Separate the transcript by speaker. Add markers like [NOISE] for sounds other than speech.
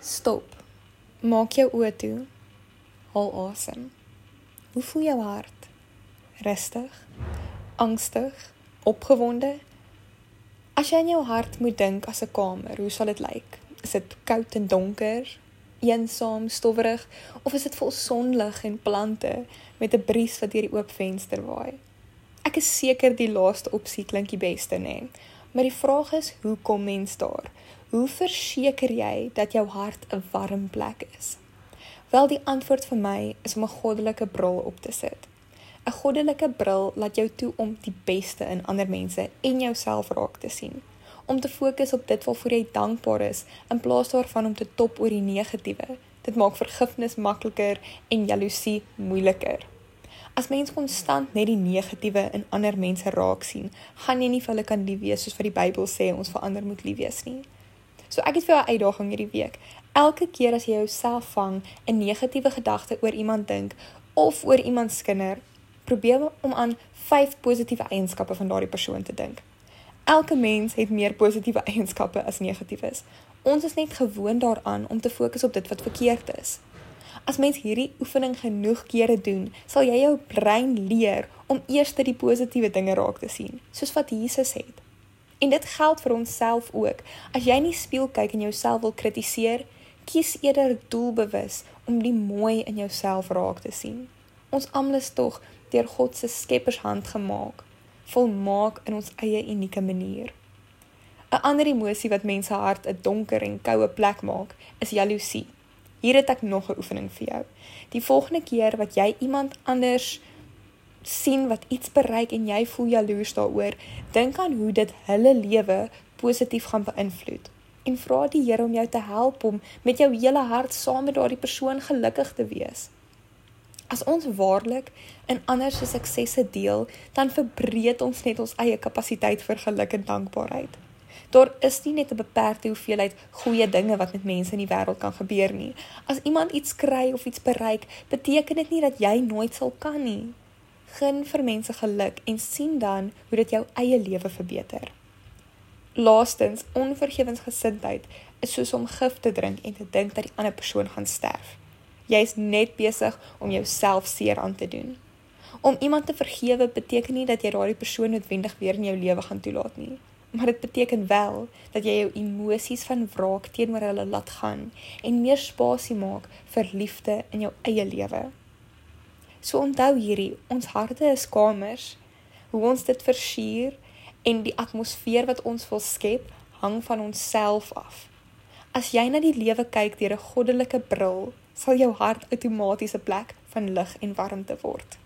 Speaker 1: Stop. Maak jou oë toe. Haal asem. Hoe voel jou hart? Rustig? Angstig? Opgewonde? As jy in jou hart moet dink as 'n kamer, hoe sal dit lyk? Is dit koud en donker, eensaam, stowwerig of is dit vol sonlig en plante met 'n bries wat deur die oop venster waai? Ek is seker die laaste opsie klink die beste, nê. Nee. Maar die vraag is, hoe kom mens daar? Hoe verseker jy dat jou hart 'n warm plek is? Wel die antwoord vir my is om 'n goddelike bril op te sit. 'n Goddelike bril laat jou toe om die beste in ander mense en jouself raak te sien. Om te fokus op dit waarvoor jy dankbaar is in plaas daarvan om te top oor die negatiewe. Dit maak vergifnis makliker en jaloesie moeiliker. As mens konstant net die negatiewe in ander mense raak sien, gaan jy nie vir hulle kan lief wees soos wat die Bybel sê ons vir ander moet lief wees nie. So ek het vir jou 'n uitdaging hierdie week. Elke keer as jy jouself vang 'n negatiewe gedagte oor iemand dink of oor iemand skinder, probeer om aan 5 positiewe eienskappe van daardie persoon te dink. Elke mens het meer positiewe [LAUGHS] eienskappe as negatiefes. Ons is net gewoond daaraan om te fokus op dit wat verkeerd is. As mens hierdie oefening genoeg kere doen, sal jy jou brein leer om eers die positiewe dinge raak te sien, soos wat Jesus het. En dit geld vir onsself ook. As jy nie spieël kyk en jouself wil kritiseer, kies eerder doelbewus om die mooi in jouself raak te sien. Ons almal is tog deur God se skeppershand gemaak, volmaak in ons eie unieke manier. 'n Ander emosie wat mense hart 'n donker en koue plek maak, is jaloesie. Hier het ek nog 'n oefening vir jou. Die volgende keer wat jy iemand anders sien wat iets bereik en jy voel jaloers daaroor, dink aan hoe dit hulle lewe positief gaan beïnvloed en vra die Here om jou te help om met jou hele hart saam met daardie persoon gelukkig te wees. As ons waarlik in ander se suksesse deel, dan verbreek ons net ons eie kapasiteit vir geluk en dankbaarheid. Daar is nie net 'n beperkte hoeveelheid goeie dinge wat met mense in die wêreld kan gebeur nie. As iemand iets kry of iets bereik, beteken dit nie dat jy nooit sal kan nie. Gun vir mense geluk en sien dan hoe dit jou eie lewe verbeter. Laastens, onvergewensgesindheid is soos om gif te drink en te dink dat die ander persoon gaan sterf. Jy's net besig om jouself seer aan te doen. Om iemand te vergewe beteken nie dat jy daardie persoon noodwendig weer in jou lewe gaan toelaat nie maar dit beteken wel dat jy jou emosies van wraak teenoor hulle laat gaan en meer spasie maak vir liefde in jou eie lewe. So onthou hierdie, ons harte is kamers. Hoe ons dit versier en die atmosfeer wat ons wil skep, hang van onsself af. As jy na die lewe kyk deur 'n goddelike bril, sal jou hart outomaties 'n plek van lig en warmte word.